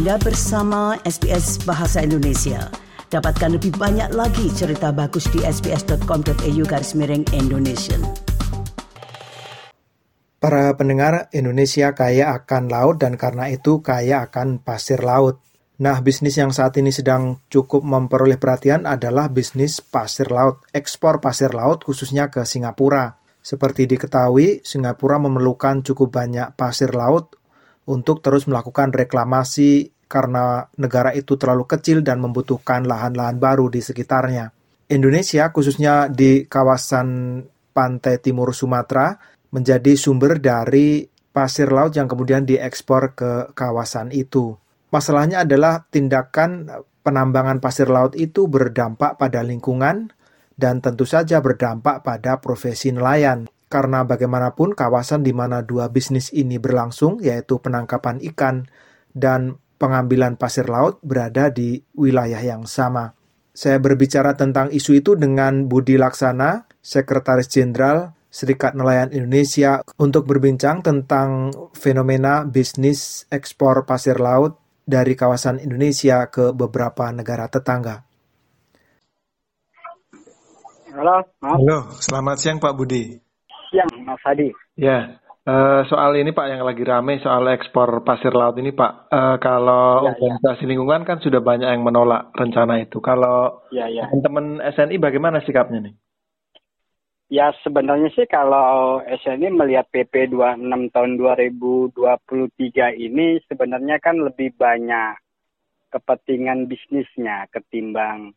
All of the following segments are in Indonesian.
Anda bersama SBS Bahasa Indonesia. Dapatkan lebih banyak lagi cerita bagus di sbs.com.au garis miring Indonesia. Para pendengar, Indonesia kaya akan laut dan karena itu kaya akan pasir laut. Nah, bisnis yang saat ini sedang cukup memperoleh perhatian adalah bisnis pasir laut, ekspor pasir laut khususnya ke Singapura. Seperti diketahui, Singapura memerlukan cukup banyak pasir laut untuk terus melakukan reklamasi karena negara itu terlalu kecil dan membutuhkan lahan-lahan baru di sekitarnya. Indonesia, khususnya di kawasan pantai timur Sumatera, menjadi sumber dari pasir laut yang kemudian diekspor ke kawasan itu. Masalahnya adalah tindakan penambangan pasir laut itu berdampak pada lingkungan dan tentu saja berdampak pada profesi nelayan karena bagaimanapun kawasan di mana dua bisnis ini berlangsung, yaitu penangkapan ikan dan pengambilan pasir laut, berada di wilayah yang sama. Saya berbicara tentang isu itu dengan Budi Laksana, Sekretaris Jenderal Serikat Nelayan Indonesia, untuk berbincang tentang fenomena bisnis ekspor pasir laut dari kawasan Indonesia ke beberapa negara tetangga. Halo, maaf. Halo, selamat siang Pak Budi siang, Mas Hadi. Ya, uh, soal ini Pak yang lagi rame soal ekspor pasir laut ini Pak. Uh, kalau ya, ya. organisasi ya. lingkungan kan sudah banyak yang menolak rencana itu. Kalau ya, ya. teman-teman SNI bagaimana sikapnya nih? Ya sebenarnya sih kalau SNI melihat PP 26 tahun 2023 ini sebenarnya kan lebih banyak kepentingan bisnisnya ketimbang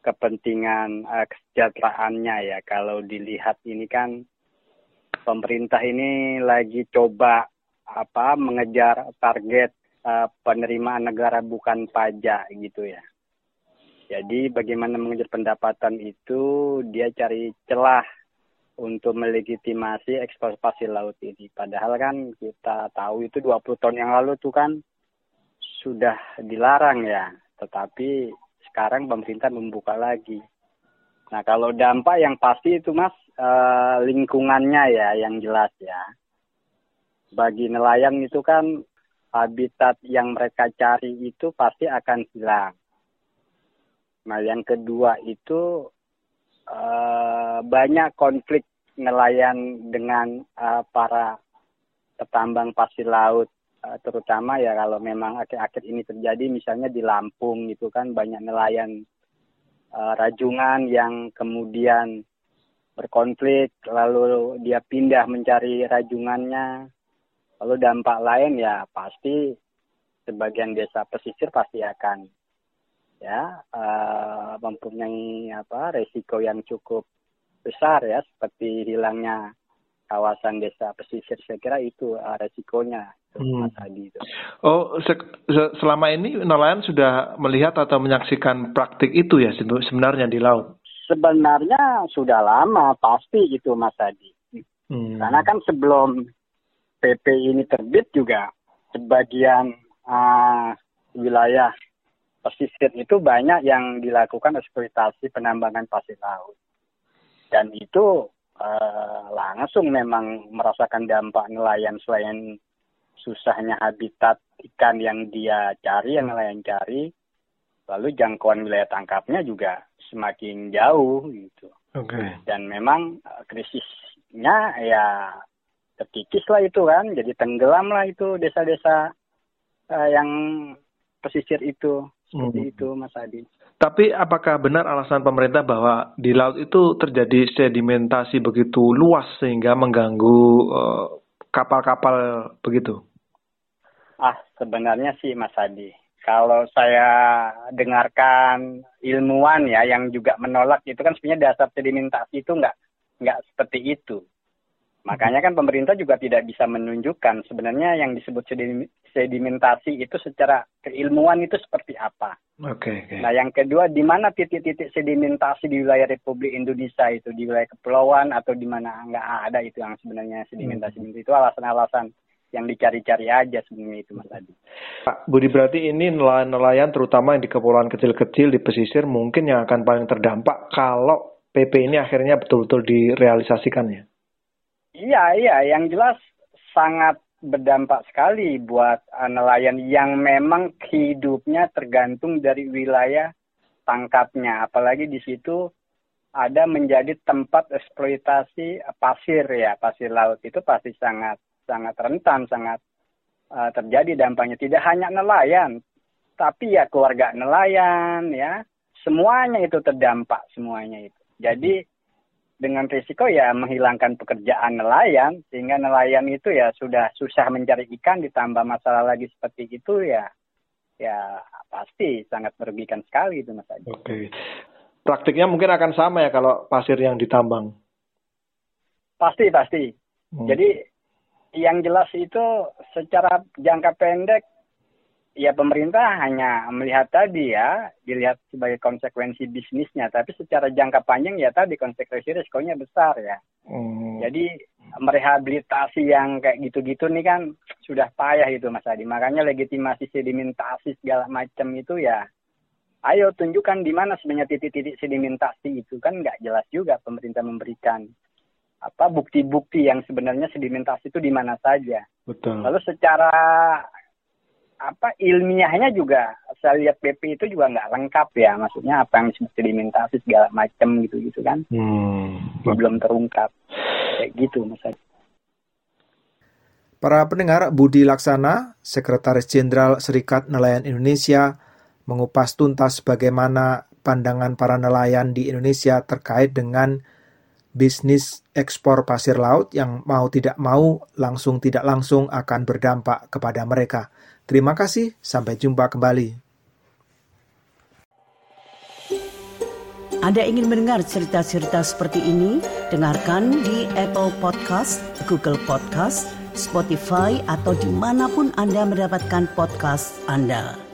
kepentingan uh, kesejahteraannya ya. Kalau dilihat ini kan pemerintah ini lagi coba apa mengejar target uh, penerimaan negara bukan pajak gitu ya. Jadi bagaimana mengejar pendapatan itu dia cari celah untuk melegitimasi ekspor pasir laut ini. Padahal kan kita tahu itu 20 tahun yang lalu tuh kan sudah dilarang ya. Tetapi sekarang pemerintah membuka lagi. Nah kalau dampak yang pasti itu mas uh, lingkungannya ya yang jelas ya. Bagi nelayan itu kan habitat yang mereka cari itu pasti akan hilang. Nah yang kedua itu uh, banyak konflik nelayan dengan uh, para petambang pasir laut uh, terutama ya kalau memang akhir-akhir ini terjadi misalnya di Lampung itu kan banyak nelayan uh, rajungan yang kemudian berkonflik, lalu dia pindah mencari rajungannya, lalu dampak lain ya pasti sebagian desa pesisir pasti akan ya uh, mempunyai apa resiko yang cukup besar ya seperti hilangnya kawasan desa pesisir. Saya kira itu uh, resikonya hmm. tadi itu. Oh se se selama ini nelayan sudah melihat atau menyaksikan praktik itu ya sebenarnya di laut sebenarnya sudah lama pasti itu Mas Adi. Hmm. Karena kan sebelum PP ini terbit juga sebagian uh, wilayah pesisir itu banyak yang dilakukan eksploitasi penambangan pasir laut. Dan itu uh, langsung memang merasakan dampak nelayan selain susahnya habitat ikan yang dia cari, yang nelayan cari, lalu jangkauan wilayah tangkapnya juga semakin jauh gitu. Oke. Okay. Dan memang uh, krisisnya ya terkikis lah itu kan, jadi tenggelam lah itu desa-desa uh, yang pesisir itu seperti hmm. itu Mas Adi. Tapi apakah benar alasan pemerintah bahwa di laut itu terjadi sedimentasi begitu luas sehingga mengganggu uh, kapal-kapal uh, begitu? Ah, sebenarnya sih Mas Adi kalau saya dengarkan ilmuwan ya yang juga menolak itu kan sebenarnya dasar sedimentasi itu nggak nggak seperti itu. Makanya kan pemerintah juga tidak bisa menunjukkan sebenarnya yang disebut sedimentasi itu secara keilmuan itu seperti apa. Oke. Okay, okay. Nah yang kedua di mana titik-titik sedimentasi di wilayah Republik Indonesia itu di wilayah kepulauan atau di mana nggak ada itu yang sebenarnya sedimentasi hmm. itu alasan-alasan yang dicari-cari aja sebenarnya itu Mas Adi. Pak Budi berarti ini nelayan-nelayan terutama yang di kepulauan kecil-kecil di pesisir mungkin yang akan paling terdampak kalau PP ini akhirnya betul-betul direalisasikan ya? Iya, iya. Yang jelas sangat berdampak sekali buat uh, nelayan yang memang hidupnya tergantung dari wilayah tangkapnya. Apalagi di situ ada menjadi tempat eksploitasi pasir ya, pasir laut itu pasti sangat sangat rentan, sangat uh, terjadi dampaknya. Tidak hanya nelayan, tapi ya keluarga nelayan ya, semuanya itu terdampak semuanya itu. Jadi dengan risiko ya menghilangkan pekerjaan nelayan sehingga nelayan itu ya sudah susah mencari ikan ditambah masalah lagi seperti itu ya ya pasti sangat merugikan sekali itu Mas Adi. Oke. Praktiknya mungkin akan sama ya kalau pasir yang ditambang. Pasti pasti. Hmm. Jadi yang jelas itu secara jangka pendek ya pemerintah hanya melihat tadi ya, dilihat sebagai konsekuensi bisnisnya, tapi secara jangka panjang ya tadi konsekuensi risikonya besar ya. Hmm. Jadi merehabilitasi yang kayak gitu-gitu nih kan sudah payah itu Mas Adi. Makanya legitimasi sedimentasi segala macam itu ya ayo tunjukkan di mana sebenarnya titik-titik sedimentasi itu kan nggak jelas juga pemerintah memberikan apa bukti-bukti yang sebenarnya sedimentasi itu di mana saja. Betul. Lalu secara apa ilmiahnya juga saya lihat PP itu juga nggak lengkap ya maksudnya apa yang disebut sedimentasi segala macam gitu gitu kan hmm. belum terungkap kayak gitu mas Para pendengar Budi Laksana, Sekretaris Jenderal Serikat Nelayan Indonesia, mengupas tuntas bagaimana pandangan para nelayan di Indonesia terkait dengan bisnis ekspor pasir laut yang mau tidak mau langsung tidak langsung akan berdampak kepada mereka. Terima kasih, sampai jumpa kembali. Anda ingin mendengar cerita-cerita seperti ini? Dengarkan di Apple Podcast, Google Podcast, Spotify, atau di mana pun Anda mendapatkan podcast Anda.